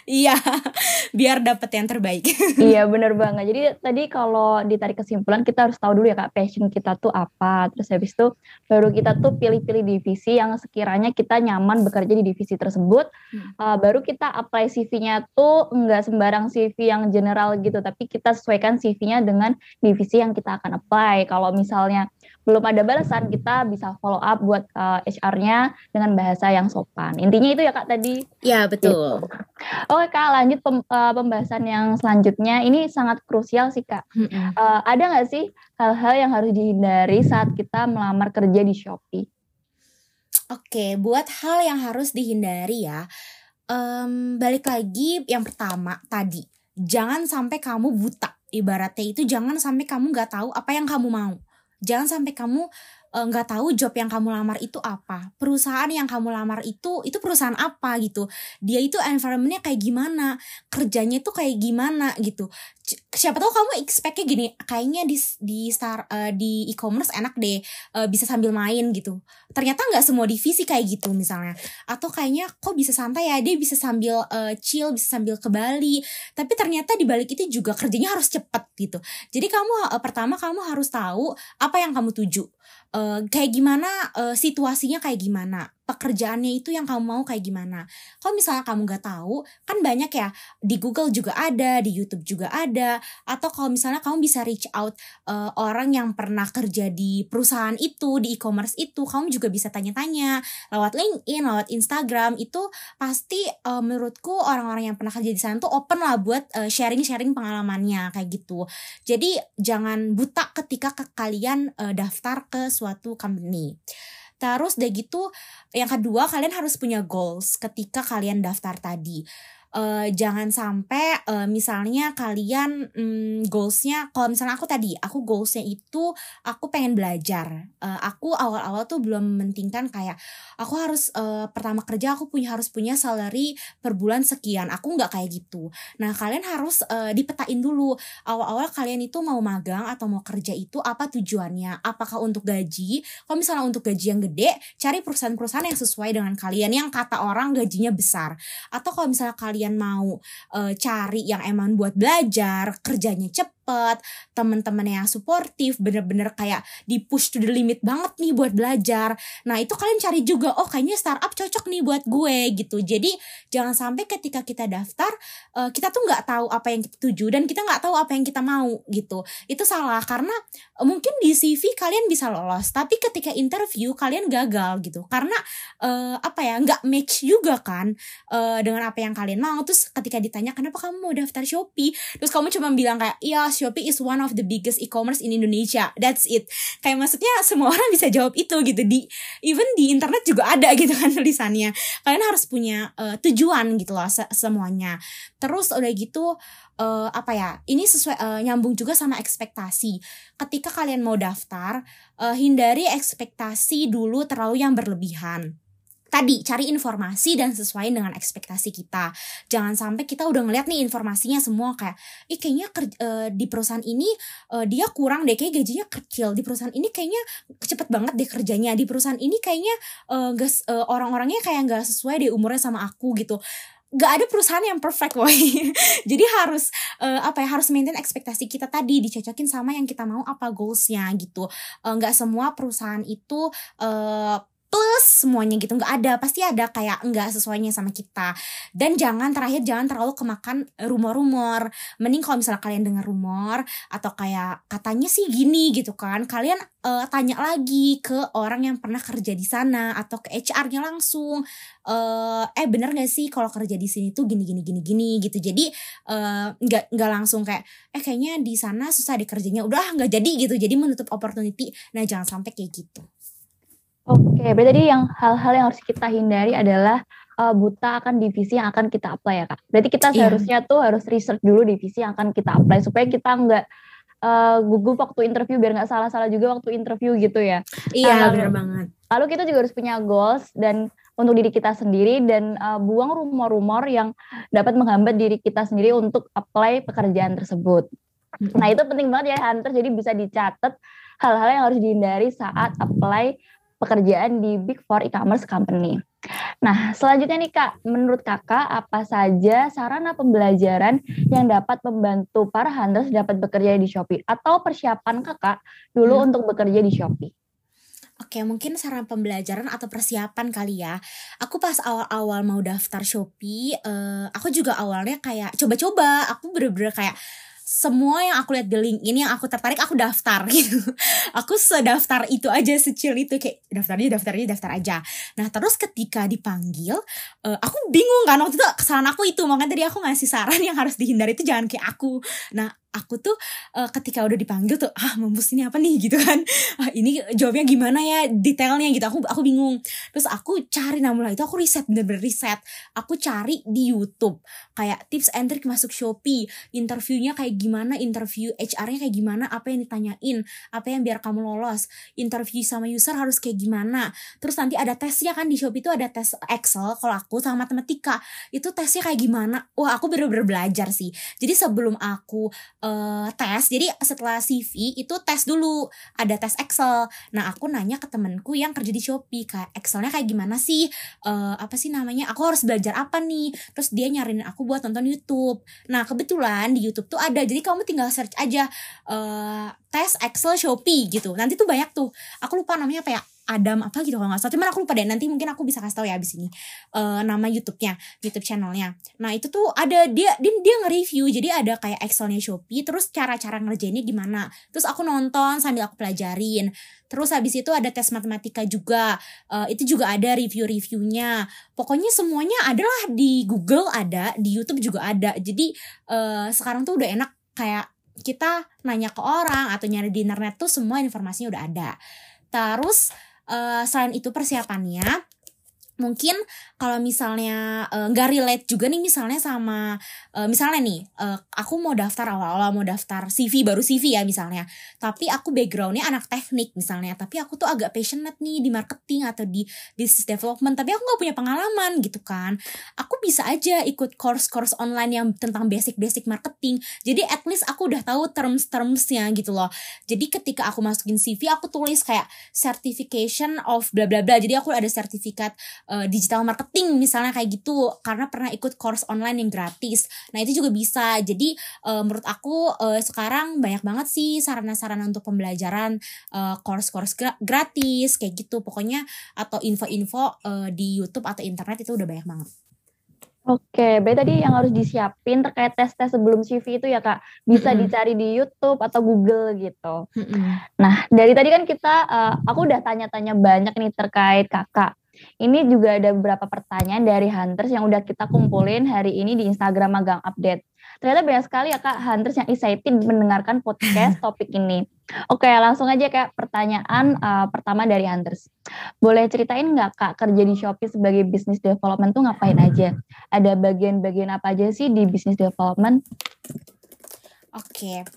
Iya, biar dapet yang terbaik. iya, bener banget. Jadi tadi kalau ditarik kesimpulan kita harus tahu dulu ya Kak, passion kita tuh apa. Terus habis itu baru kita tuh pilih-pilih divisi yang sekiranya kita nyaman bekerja di divisi tersebut. Hmm. Uh, baru kita apply CV-nya tuh nggak sembarang CV yang general gitu, tapi kita sesuaikan CV-nya dengan divisi yang kita akan apply. Kalau misalnya belum ada balasan, kita bisa follow up buat uh, eh, HR-nya dengan bahasa yang sopan. Intinya itu ya Kak tadi. Ya, betul. Gitu. Oke Kak, lanjut pem, uh, pembahasan yang selanjutnya. Ini sangat krusial sih Kak. Uh, ada nggak sih hal-hal yang harus dihindari saat kita melamar kerja di Shopee? Oke, buat hal yang harus dihindari ya, um, balik lagi yang pertama tadi, jangan sampai kamu buta. Ibaratnya itu jangan sampai kamu nggak tahu apa yang kamu mau jangan sampai kamu nggak uh, tahu job yang kamu lamar itu apa. Perusahaan yang kamu lamar itu itu perusahaan apa gitu. Dia itu environmentnya kayak gimana? Kerjanya itu kayak gimana gitu siapa tahu kamu expectnya gini kayaknya di di star uh, di e-commerce enak deh uh, bisa sambil main gitu. Ternyata nggak semua divisi kayak gitu misalnya. Atau kayaknya kok bisa santai ya dia bisa sambil uh, chill bisa sambil ke Bali. Tapi ternyata di balik itu juga kerjanya harus cepet gitu. Jadi kamu uh, pertama kamu harus tahu apa yang kamu tuju. Uh, kayak gimana uh, situasinya kayak gimana pekerjaannya itu yang kamu mau kayak gimana. Kalau misalnya kamu nggak tahu, kan banyak ya di Google juga ada, di YouTube juga ada, atau kalau misalnya kamu bisa reach out uh, orang yang pernah kerja di perusahaan itu, di e-commerce itu, kamu juga bisa tanya-tanya lewat LinkedIn, lewat Instagram itu pasti uh, menurutku orang-orang yang pernah kerja di sana tuh open lah buat sharing sharing-sharing pengalamannya kayak gitu. Jadi jangan buta ketika ke kalian uh, daftar ke suatu company. Terus udah gitu yang kedua kalian harus punya goals ketika kalian daftar tadi uh, jangan sampai uh, misalnya kalian um, goalsnya kalau misalnya aku tadi aku goalsnya itu aku pengen belajar. Uh, aku awal-awal tuh belum mementingkan kayak aku harus uh, pertama kerja aku punya harus punya salary per bulan sekian. Aku nggak kayak gitu. Nah kalian harus uh, dipetain dulu awal-awal kalian itu mau magang atau mau kerja itu apa tujuannya? Apakah untuk gaji? Kalau misalnya untuk gaji yang gede cari perusahaan-perusahaan yang sesuai dengan kalian yang kata orang gajinya besar. Atau kalau misalnya kalian kalian mau uh, cari yang emang buat belajar, kerjanya cepet cepet temen-temen yang suportif bener-bener kayak di push to the limit banget nih buat belajar. Nah itu kalian cari juga oh kayaknya startup cocok nih buat gue gitu. Jadi jangan sampai ketika kita daftar uh, kita tuh nggak tahu apa yang kita tuju dan kita nggak tahu apa yang kita mau gitu. Itu salah karena uh, mungkin di CV kalian bisa lolos tapi ketika interview kalian gagal gitu. Karena uh, apa ya nggak match juga kan uh, dengan apa yang kalian mau. Terus ketika ditanya kenapa kamu mau daftar Shopee? Terus kamu cuma bilang kayak iya Shopee is one of the biggest e-commerce in Indonesia. That's it. Kayak maksudnya semua orang bisa jawab itu gitu. Di even di internet juga ada gitu kan tulisannya. Kalian harus punya uh, tujuan gitu loh se semuanya. Terus udah gitu uh, apa ya? Ini sesuai uh, nyambung juga sama ekspektasi. Ketika kalian mau daftar, uh, hindari ekspektasi dulu terlalu yang berlebihan tadi cari informasi dan sesuai dengan ekspektasi kita. Jangan sampai kita udah ngeliat nih informasinya semua kayak, ih kayaknya uh, di perusahaan ini uh, dia kurang deh, kayak gajinya kecil. Di perusahaan ini kayaknya cepet banget deh kerjanya. Di perusahaan ini kayaknya uh, orang-orangnya kayak nggak sesuai deh umurnya sama aku gitu gak ada perusahaan yang perfect woy jadi harus uh, apa ya harus maintain ekspektasi kita tadi dicocokin sama yang kita mau apa goalsnya gitu nggak uh, semua perusahaan itu uh, plus semuanya gitu. Nggak ada pasti ada kayak nggak sesuainya sama kita. Dan jangan terakhir jangan terlalu kemakan rumor-rumor. Mending kalau misalnya kalian dengar rumor atau kayak katanya sih gini gitu kan kalian uh, tanya lagi ke orang yang pernah kerja di sana atau ke HR-nya langsung. Uh, eh bener gak sih kalau kerja di sini tuh gini gini gini gini gitu. Jadi nggak uh, nggak langsung kayak eh kayaknya di sana susah dikerjanya udah nggak jadi gitu. Jadi menutup opportunity. Nah jangan sampai kayak gitu Oke, berarti tadi yang hal-hal yang harus kita hindari adalah uh, buta akan divisi yang akan kita apply ya kak. Berarti kita iya. seharusnya yeah. tuh harus research dulu divisi yang akan kita apply supaya kita nggak uh, gugup waktu interview biar nggak salah-salah juga waktu interview gitu ya. Iya um, benar banget. Lalu kita juga harus punya goals dan untuk diri kita sendiri dan uh, buang rumor-rumor yang dapat menghambat diri kita sendiri untuk apply pekerjaan tersebut. Nah itu penting banget ya Hunter, jadi bisa dicatat hal-hal yang harus dihindari saat apply pekerjaan di Big Four e-commerce company. Nah, selanjutnya nih Kak, menurut Kakak apa saja sarana pembelajaran yang dapat membantu para hunters dapat bekerja di Shopee atau persiapan Kakak dulu hmm. untuk bekerja di Shopee? Oke, mungkin saran pembelajaran atau persiapan kali ya. Aku pas awal-awal mau daftar Shopee, uh, aku juga awalnya kayak coba-coba. Aku bener-bener kayak semua yang aku lihat di LinkedIn yang aku tertarik aku daftar gitu. Aku sedaftar itu aja secil itu kayak daftar aja daftar aja daftar aja. Nah terus ketika dipanggil uh, aku bingung kan waktu itu kesalahan aku itu. Makanya tadi aku ngasih saran yang harus dihindari itu jangan kayak aku. Nah aku tuh uh, ketika udah dipanggil tuh ah mampus ini apa nih? gitu kan. Ah, ini jawabnya gimana ya detailnya? gitu. Aku aku bingung. Terus aku cari namun itu aku riset bener-bener riset. Aku cari di YouTube kayak tips and trick masuk Shopee. Interviewnya kayak gimana interview HR-nya kayak gimana apa yang ditanyain apa yang biar kamu lolos. Interview sama user harus kayak gimana. Terus nanti ada tesnya kan di Shopee itu ada tes Excel kalau aku sama matematika. Itu tesnya kayak gimana? Wah aku bener-bener belajar sih. Jadi sebelum aku uh, tes. Jadi setelah CV itu tes dulu, ada tes Excel. Nah, aku nanya ke temenku yang kerja di Shopee kayak Excelnya kayak gimana sih? Uh, apa sih namanya? Aku harus belajar apa nih? Terus dia nyariin aku buat nonton YouTube. Nah, kebetulan di YouTube tuh ada. Jadi kamu tinggal search aja uh, tes Excel Shopee gitu. Nanti tuh banyak tuh. Aku lupa namanya apa ya? Adam apa gitu kalau nggak salah. Cuman aku lupa deh. Nanti mungkin aku bisa kasih tahu ya abis ini uh, nama YouTube-nya, YouTube channelnya. Nah itu tuh ada dia dia dia nge-review. Jadi ada kayak Excelnya Shopee. Terus cara-cara ngerjainnya gimana. Terus aku nonton sambil aku pelajarin. Terus habis itu ada tes matematika juga. Uh, itu juga ada review-reviewnya. Pokoknya semuanya adalah di Google ada, di YouTube juga ada. Jadi uh, sekarang tuh udah enak kayak kita nanya ke orang atau nyari di internet tuh semua informasinya udah ada. Terus uh, selain itu persiapannya mungkin kalau misalnya eh, nggak uh, relate juga nih misalnya sama uh, misalnya nih uh, aku mau daftar awal-awal mau daftar CV baru CV ya misalnya. Tapi aku backgroundnya anak teknik misalnya tapi aku tuh agak passionate nih di marketing atau di business development tapi aku nggak punya pengalaman gitu kan. Aku bisa aja ikut course-course online yang tentang basic-basic marketing. Jadi at least aku udah tahu terms-termsnya gitu loh. Jadi ketika aku masukin CV aku tulis kayak certification of bla bla bla. Jadi aku ada sertifikat uh, digital marketing misalnya kayak gitu karena pernah ikut course online yang gratis nah itu juga bisa jadi uh, menurut aku uh, sekarang banyak banget sih sarana-sarana untuk pembelajaran uh, course-course gratis kayak gitu pokoknya atau info-info uh, di YouTube atau internet itu udah banyak banget Oke, berarti tadi yang harus disiapin terkait tes-tes sebelum CV itu ya kak bisa mm -hmm. dicari di YouTube atau Google gitu. Mm -hmm. Nah dari tadi kan kita, uh, aku udah tanya-tanya banyak nih terkait kakak. Ini juga ada beberapa pertanyaan dari Hunters yang udah kita kumpulin hari ini di Instagram Magang Update. Ternyata banyak sekali ya Kak Hunters yang excited mendengarkan podcast topik ini. Oke, langsung aja Kak pertanyaan uh, pertama dari Hunters. Boleh ceritain nggak Kak kerja di Shopee sebagai business development tuh ngapain aja? Ada bagian-bagian apa aja sih di business development? Oke,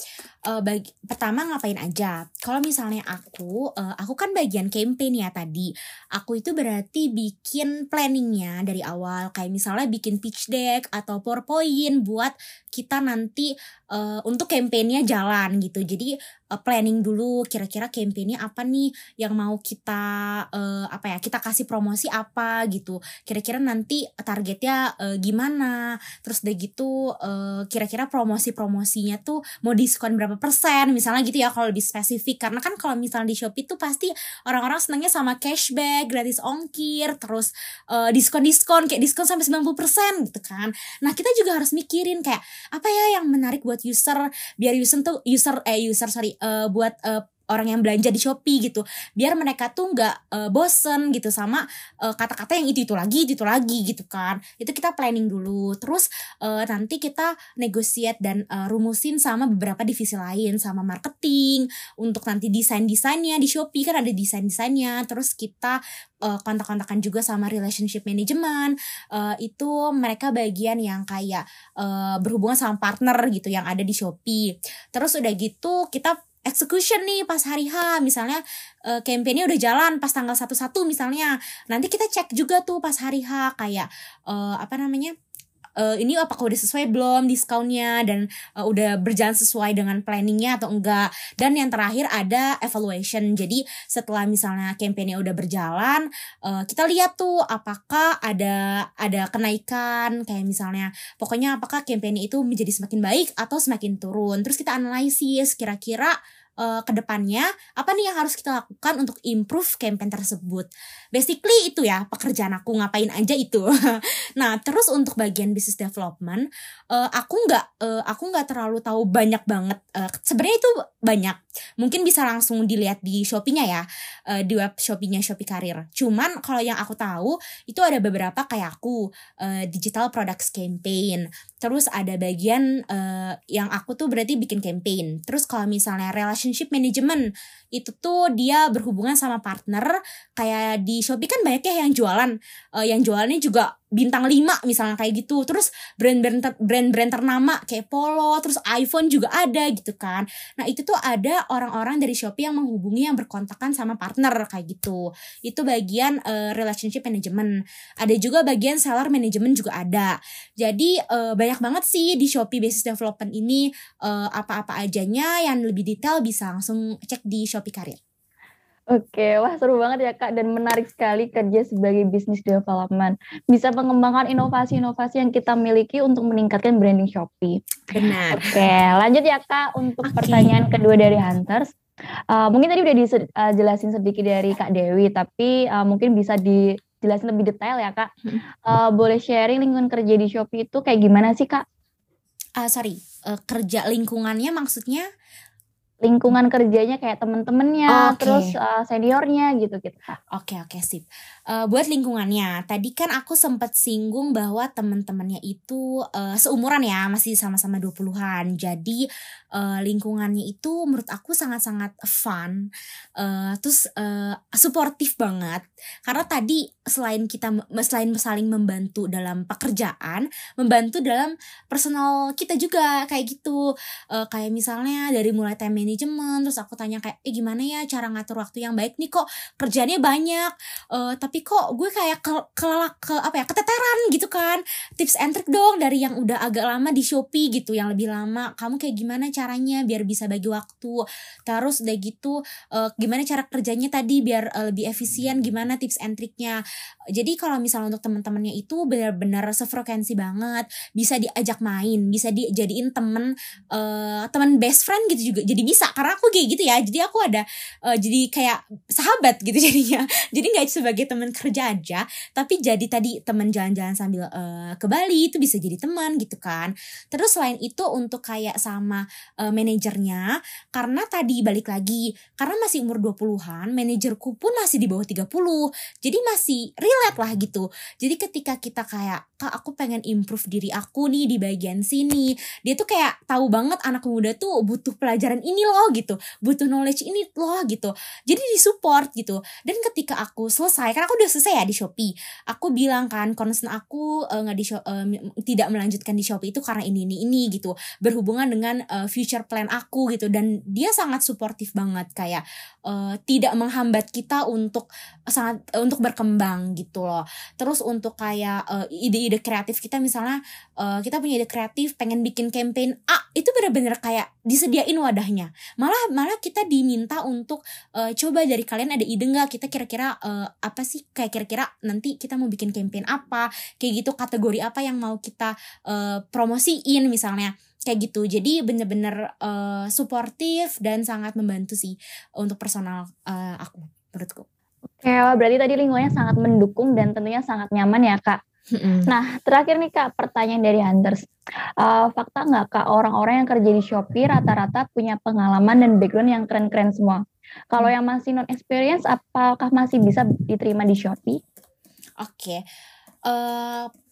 uh, bagi, pertama ngapain aja? Kalau misalnya aku, uh, aku kan bagian campaign ya tadi. Aku itu berarti bikin planningnya dari awal, kayak misalnya bikin pitch deck atau PowerPoint buat kita nanti uh, untuk campaignnya jalan gitu. Jadi uh, planning dulu kira-kira campaignnya apa nih yang mau kita uh, apa ya kita kasih promosi apa gitu. Kira-kira nanti targetnya uh, gimana? Terus udah gitu uh, kira-kira promosi-promosinya tuh mau diskon berapa persen misalnya gitu ya kalau lebih spesifik karena kan kalau misalnya di Shopee tuh pasti orang-orang senangnya sama cashback, gratis ongkir, terus uh, diskon-diskon kayak diskon sampai 90% gitu kan. Nah, kita juga harus mikirin kayak apa ya yang menarik buat user biar user tuh user eh user sorry uh, buat uh, orang yang belanja di Shopee gitu. Biar mereka tuh nggak uh, bosen gitu sama kata-kata uh, yang itu itu lagi itu, itu lagi gitu kan. Itu kita planning dulu. Terus uh, nanti kita negosiat dan uh, rumusin sama beberapa divisi lain. Sama marketing untuk nanti desain desainnya di Shopee. Kan ada desain desainnya terus kita uh, kontak-kontakan juga sama relationship management. Uh, itu mereka bagian yang kayak uh, berhubungan sama partner gitu yang ada di Shopee. Terus udah gitu kita execution nih pas hari H misalnya uh, udah jalan pas tanggal satu satu misalnya. Nanti kita cek juga tuh pas hari H kayak uh, apa namanya uh, ini apakah udah sesuai belum diskonnya dan uh, udah berjalan sesuai dengan planningnya atau enggak. Dan yang terakhir ada evaluation. Jadi setelah misalnya campaignnya udah berjalan uh, kita lihat tuh apakah ada ada kenaikan. Kayak misalnya pokoknya apakah campaign itu menjadi semakin baik atau semakin turun. Terus kita analisis kira-kira uh, ke depannya apa nih yang harus kita lakukan untuk improve campaign tersebut. Basically itu ya pekerjaan aku ngapain aja itu. nah terus untuk bagian business development, uh, aku nggak uh, aku nggak terlalu tahu banyak banget. Uh, Sebenarnya itu banyak. Mungkin bisa langsung dilihat di Shopee-nya ya, uh, di web Shopee-nya Shopee Karir. Cuman kalau yang aku tahu itu ada beberapa kayak aku uh, digital products campaign. Terus ada bagian uh, yang aku tuh berarti bikin campaign. Terus kalau misalnya relationship management itu tuh dia berhubungan sama partner kayak di Shopee kan banyak ya yang jualan. Uh, yang jualannya juga bintang 5 misalnya kayak gitu. Terus brand-brand ter- brand-brand ternama kayak Polo terus iPhone juga ada gitu kan. Nah itu tuh ada orang-orang dari Shopee yang menghubungi yang berkontakkan sama partner kayak gitu. Itu bagian uh, relationship management. Ada juga bagian seller management juga ada. Jadi uh, banyak banget sih di Shopee Business Development ini uh, apa-apa ajanya. Yang lebih detail bisa langsung cek di Shopee Karir Oke, wah seru banget ya Kak dan menarik sekali kerja sebagai business development. Bisa mengembangkan inovasi-inovasi yang kita miliki untuk meningkatkan branding Shopee. Benar. Oke, lanjut ya Kak untuk Oke. pertanyaan kedua dari Hunters. Uh, mungkin tadi udah dijelasin sedikit dari Kak Dewi, tapi uh, mungkin bisa dijelasin lebih detail ya Kak. Uh, boleh sharing lingkungan kerja di Shopee itu kayak gimana sih Kak? Ah sorry, uh, kerja lingkungannya maksudnya Lingkungan kerjanya kayak temen-temennya, Oke. terus uh, seniornya gitu gitu. Oke oke sip. Eh, buat lingkungannya, tadi kan aku sempat singgung bahwa teman-temannya itu eh, seumuran ya, masih sama-sama 20-an. Jadi eh, lingkungannya itu menurut aku sangat-sangat fun. eh, terus eh, suportif banget. Karena tadi selain kita selain saling membantu dalam pekerjaan, membantu dalam personal kita juga kayak gitu. Eh, kayak misalnya dari mulai time management, terus aku tanya kayak eh gimana ya cara ngatur waktu yang baik nih kok kerjanya banyak eh tapi kok gue kayak ke, kelelak ke apa ya keteteran gitu kan. Tips and trick dong dari yang udah agak lama di Shopee gitu yang lebih lama. Kamu kayak gimana caranya biar bisa bagi waktu? Terus udah gitu eh, gimana cara kerjanya tadi biar eh, lebih efisien? Gimana tips and triknya jadi kalau misalnya untuk teman-temannya itu benar-benar sefrekuensi banget. Bisa diajak main bisa dijadiin temen eh teman best friend gitu juga. Jadi bisa karena aku kayak gitu ya. Jadi aku ada eh, jadi kayak sahabat gitu jadinya. Jadi nggak sebagai teman kerja aja tapi jadi tadi teman jalan-jalan sambil eh, ke Bali itu bisa jadi teman gitu kan. Terus selain itu untuk kayak sama eh, manajernya karena tadi balik lagi karena masih umur 20-an manajerku pun masih di bawah 30 jadi masih relate lah gitu. Jadi ketika kita kayak kak aku pengen improve diri aku nih di bagian sini dia tuh kayak tahu banget anak muda tuh butuh pelajaran ini loh gitu butuh knowledge ini loh gitu. Jadi disupport gitu. Dan ketika aku selesai karena udah selesai ya di Shopee. Aku bilang kan concern aku eh, nggak di eh, tidak melanjutkan di Shopee itu karena ini ini ini gitu. Berhubungan dengan eh, future plan aku gitu. Dan dia sangat suportif banget kayak eh, tidak menghambat kita untuk sangat eh, untuk berkembang gitu loh. Terus untuk kayak eh, ide-ide kreatif kita misalnya eh, kita punya ide kreatif pengen bikin campaign A itu bener-bener kayak disediain wadahnya. Malah malah kita diminta untuk eh, coba dari kalian ada ide nggak? Kita kira-kira eh, apa sih? Kayak kira-kira nanti kita mau bikin campaign apa? Kayak gitu kategori apa yang mau kita eh, promosiin misalnya. Kayak gitu. Jadi bener-bener eh, suportif dan sangat membantu sih untuk personal eh, aku menurutku. Oke, wah, berarti tadi lingkungannya sangat mendukung dan tentunya sangat nyaman ya Kak. Nah, terakhir nih Kak, pertanyaan dari Hunters. Eh, fakta nggak Kak, orang-orang yang kerja di Shopee rata-rata punya pengalaman dan background yang keren-keren semua. Kalau yang masih non experience, apakah masih bisa diterima di Shopee? Oke. Eh penga-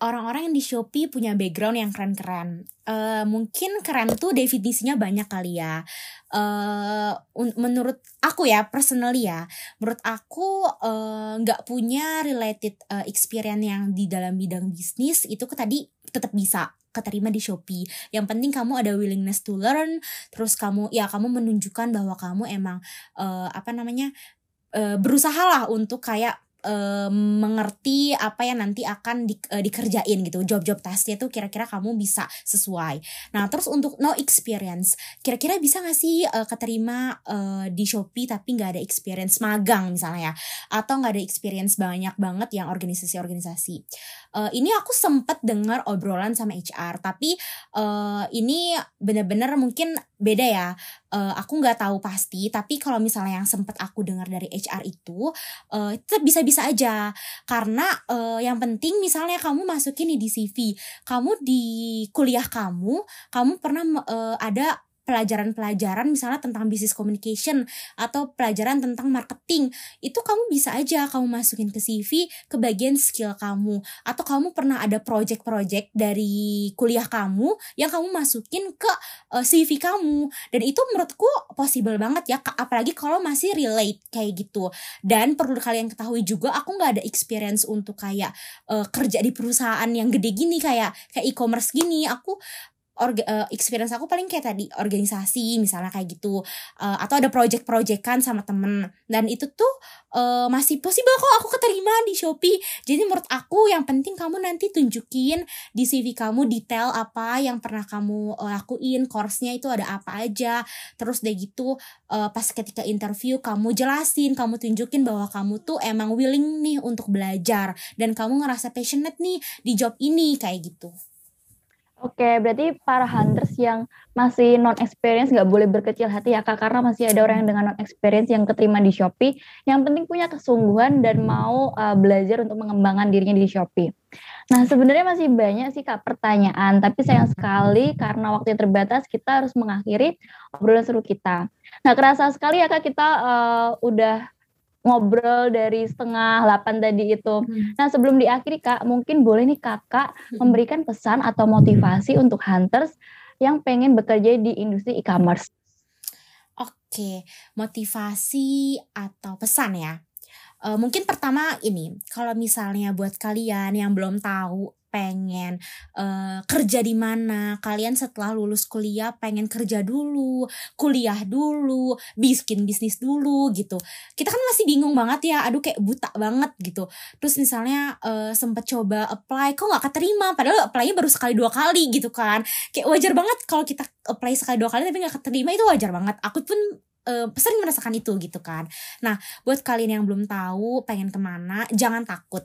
orang-orang yang di Shopee punya background yang keren-keren. Eh mungkin keren tuh definisinya banyak kali ya. Un- menurut aku ya, personally ya, menurut aku eh, nggak punya related eh, experience yang di dalam bidang bisnis itu ke tadi tetap bisa keterima di Shopee. Yang penting kamu ada willingness to learn, terus kamu ya kamu menunjukkan bahwa kamu emang eh, apa namanya eh, berusahalah untuk kayak eh, mengerti apa yang nanti akan di- eh, dikerjain gitu. Job-job tasnya tuh kira-kira kamu bisa sesuai. Nah terus untuk no experience kira-kira bisa gak sih eh, keterima eh, di Shopee tapi nggak ada experience magang misalnya ya? Atau nggak ada experience banyak banget yang organisasi-organisasi Eh, ini aku sempet dengar obrolan sama HR tapi eh, ini bener-bener mungkin beda ya. Eh, aku nggak tahu pasti tapi kalau misalnya yang sempet aku dengar dari HR itu tetap bisa-bisa aja. Karena eh, yang penting misalnya kamu masukin nih di CV kamu di kuliah kamu kamu pernah eh, ada pelajaran-pelajaran misalnya tentang business communication atau pelajaran tentang marketing itu kamu bisa aja kamu masukin ke CV ke bagian skill kamu. Atau kamu pernah ada project-project dari kuliah kamu yang kamu masukin ke uh, eh, CV kamu. Dan itu menurutku possible banget ya apalagi kalau masih relate kayak gitu. Dan perlu kalian ketahui juga aku nggak ada experience untuk kayak uh, kerja di perusahaan yang gede gini kayak kayak e-commerce gini. Aku orga, uh, experience aku paling kayak tadi organisasi misalnya kayak gitu. Uh, atau ada project-projectan sama temen. Dan itu tuh uh, masih possible kok aku keterima di Shopee. Jadi menurut aku yang penting kamu nanti tunjukin di CV kamu detail apa yang pernah kamu uh, lakuin course-nya itu ada apa aja. Terus deh gitu uh, pas ketika interview kamu jelasin kamu tunjukin bahwa kamu tuh emang willing nih untuk belajar. Dan kamu ngerasa passionate nih di job ini kayak gitu Oke, berarti para hunters yang masih non experience nggak boleh berkecil hati ya kak, karena masih ada orang yang dengan non experience yang keterima di Shopee. Yang penting punya kesungguhan dan mau uh, belajar untuk mengembangkan dirinya di Shopee. Nah, sebenarnya masih banyak sih kak pertanyaan, tapi sayang sekali karena waktu yang terbatas kita harus mengakhiri obrolan seru kita. Nah, kerasa sekali ya kak kita uh, udah ngobrol dari setengah delapan tadi itu. Hmm. Nah sebelum diakhiri kak, mungkin boleh nih kakak hmm. memberikan pesan atau motivasi untuk hunters yang pengen bekerja di industri e-commerce. Oke, motivasi atau pesan ya. Uh, mungkin pertama ini, kalau misalnya buat kalian yang belum tahu pengen uh, kerja di mana. Kalian setelah lulus kuliah pengen kerja dulu kuliah dulu bikin bisnis dulu gitu. Kita kan masih bingung banget ya aduh kayak buta banget gitu. Terus misalnya uh, sempet coba apply kok nggak keterima? Padahal apply-nya baru sekali dua kali gitu kan. Kayak wajar banget kalau kita apply sekali dua kali tapi nggak keterima itu wajar banget. Aku pun uh, sering merasakan itu gitu kan. Nah, buat kalian yang belum tahu pengen ke mana, jangan takut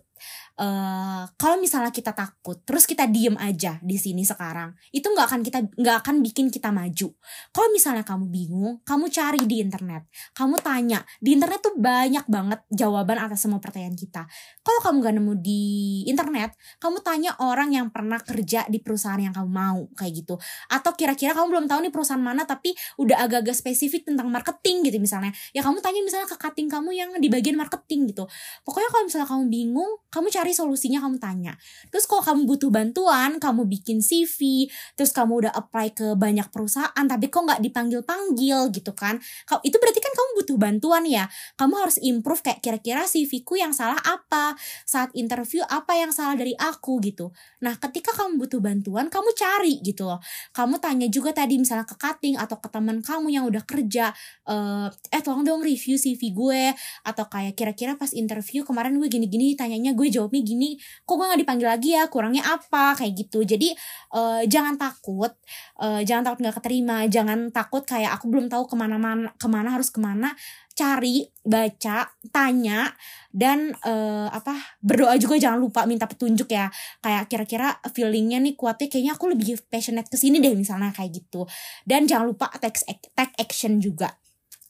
uh, kalau misalnya kita takut terus kita diem aja di sini sekarang itu nggak akan kita nggak akan bikin kita maju. Kalau misalnya kamu bingung kamu cari di internet. Kamu tanya di internet tuh banyak banget jawaban atas semua pertanyaan kita. Kalau kamu gak nemu di internet kamu tanya orang yang pernah kerja di perusahaan yang kamu mau kayak gitu. Atau kira-kira kamu belum tahu nih perusahaan mana tapi udah agak-agak spesifik tentang marketing gitu misalnya. Ya kamu tanya misalnya ke cutting kamu yang di bagian marketing gitu. Pokoknya kalau misalnya kamu bingung kamu cari solusinya kamu tanya. Terus kalau kamu butuh bantuan kamu bikin CV terus kamu udah apply ke banyak perusahaan tapi kok nggak dipanggil panggil gitu kan. Itu berarti kan kamu butuh bantuan ya. Kamu harus improve kayak kira-kira CV ku yang salah apa saat interview apa yang salah dari aku gitu. Nah ketika kamu butuh bantuan kamu cari gitu loh. Kamu tanya juga tadi misalnya ke cutting atau ke teman kamu yang udah kerja eh, eh tolong dong review CV gue atau kayak kira-kira pas interview kemarin gue gini-gini tanyanya gue jawabnya gini kok gue gak dipanggil lagi ya? Kurangnya apa? Kayak gitu. Jadi uh, jangan takut uh, jangan takut nggak keterima. Jangan takut kayak aku belum tahu ke mana mana ke mana harus ke mana. Cari baca tanya dan uh, apa berdoa juga jangan lupa minta petunjuk ya. Kayak kira-kira feelingnya nih kuatnya kayaknya aku lebih passionate ke sini deh misalnya kayak gitu. Dan jangan lupa take take action juga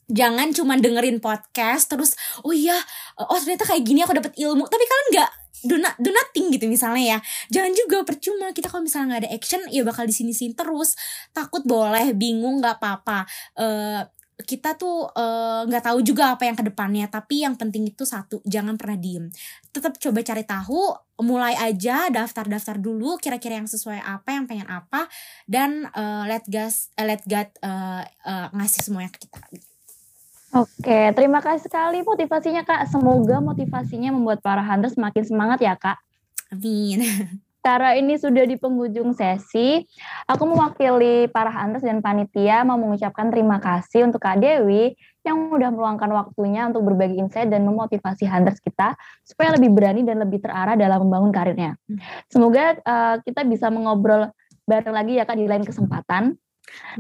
jangan cuma dengerin podcast terus oh iya oh ternyata kayak gini aku dapat ilmu. Tapi kalian nggak do, not, do nothing gitu misalnya ya. Jangan juga percuma kita kalau misalnya nggak ada action ya bakal di sini sini terus. Takut boleh bingung nggak apa-apa. Uh, kita tuh eh, nggak uh, tahu juga apa yang ke depannya tapi yang penting itu satu jangan pernah diem. Tetap coba cari tahu mulai aja daftar-daftar dulu kira-kira yang sesuai apa yang pengen apa dan uh, let gas uh, let God uh, uh, ngasih semuanya ke kita Oke, terima kasih sekali motivasinya Kak. Semoga motivasinya membuat para hunters semakin semangat ya Kak. Amin. Karena ini sudah di penghujung sesi, aku mewakili para hunters dan panitia mau mengucapkan terima kasih untuk Kak Dewi yang udah meluangkan waktunya untuk berbagi insight dan memotivasi hunters kita supaya lebih berani dan lebih terarah dalam membangun karirnya. Hmm. Semoga uh, kita bisa mengobrol bareng lagi ya Kak di lain kesempatan.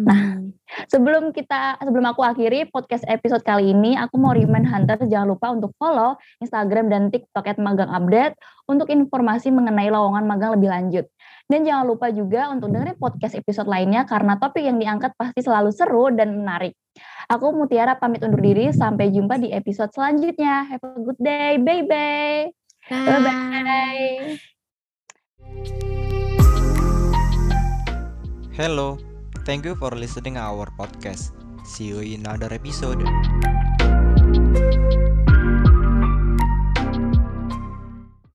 Nah, hmm. sebelum kita sebelum aku akhiri podcast episode kali ini, aku mau remind Hunter jangan lupa untuk follow Instagram dan TikTok at Magang Update untuk informasi mengenai lowongan magang lebih lanjut. Dan jangan lupa juga untuk dengerin podcast episode lainnya karena topik yang diangkat pasti selalu seru dan menarik. Aku Mutiara pamit undur diri, sampai jumpa di episode selanjutnya. Have a good day, bye-bye. Bye-bye. Hello, Thank you for listening our podcast. See you in another episode.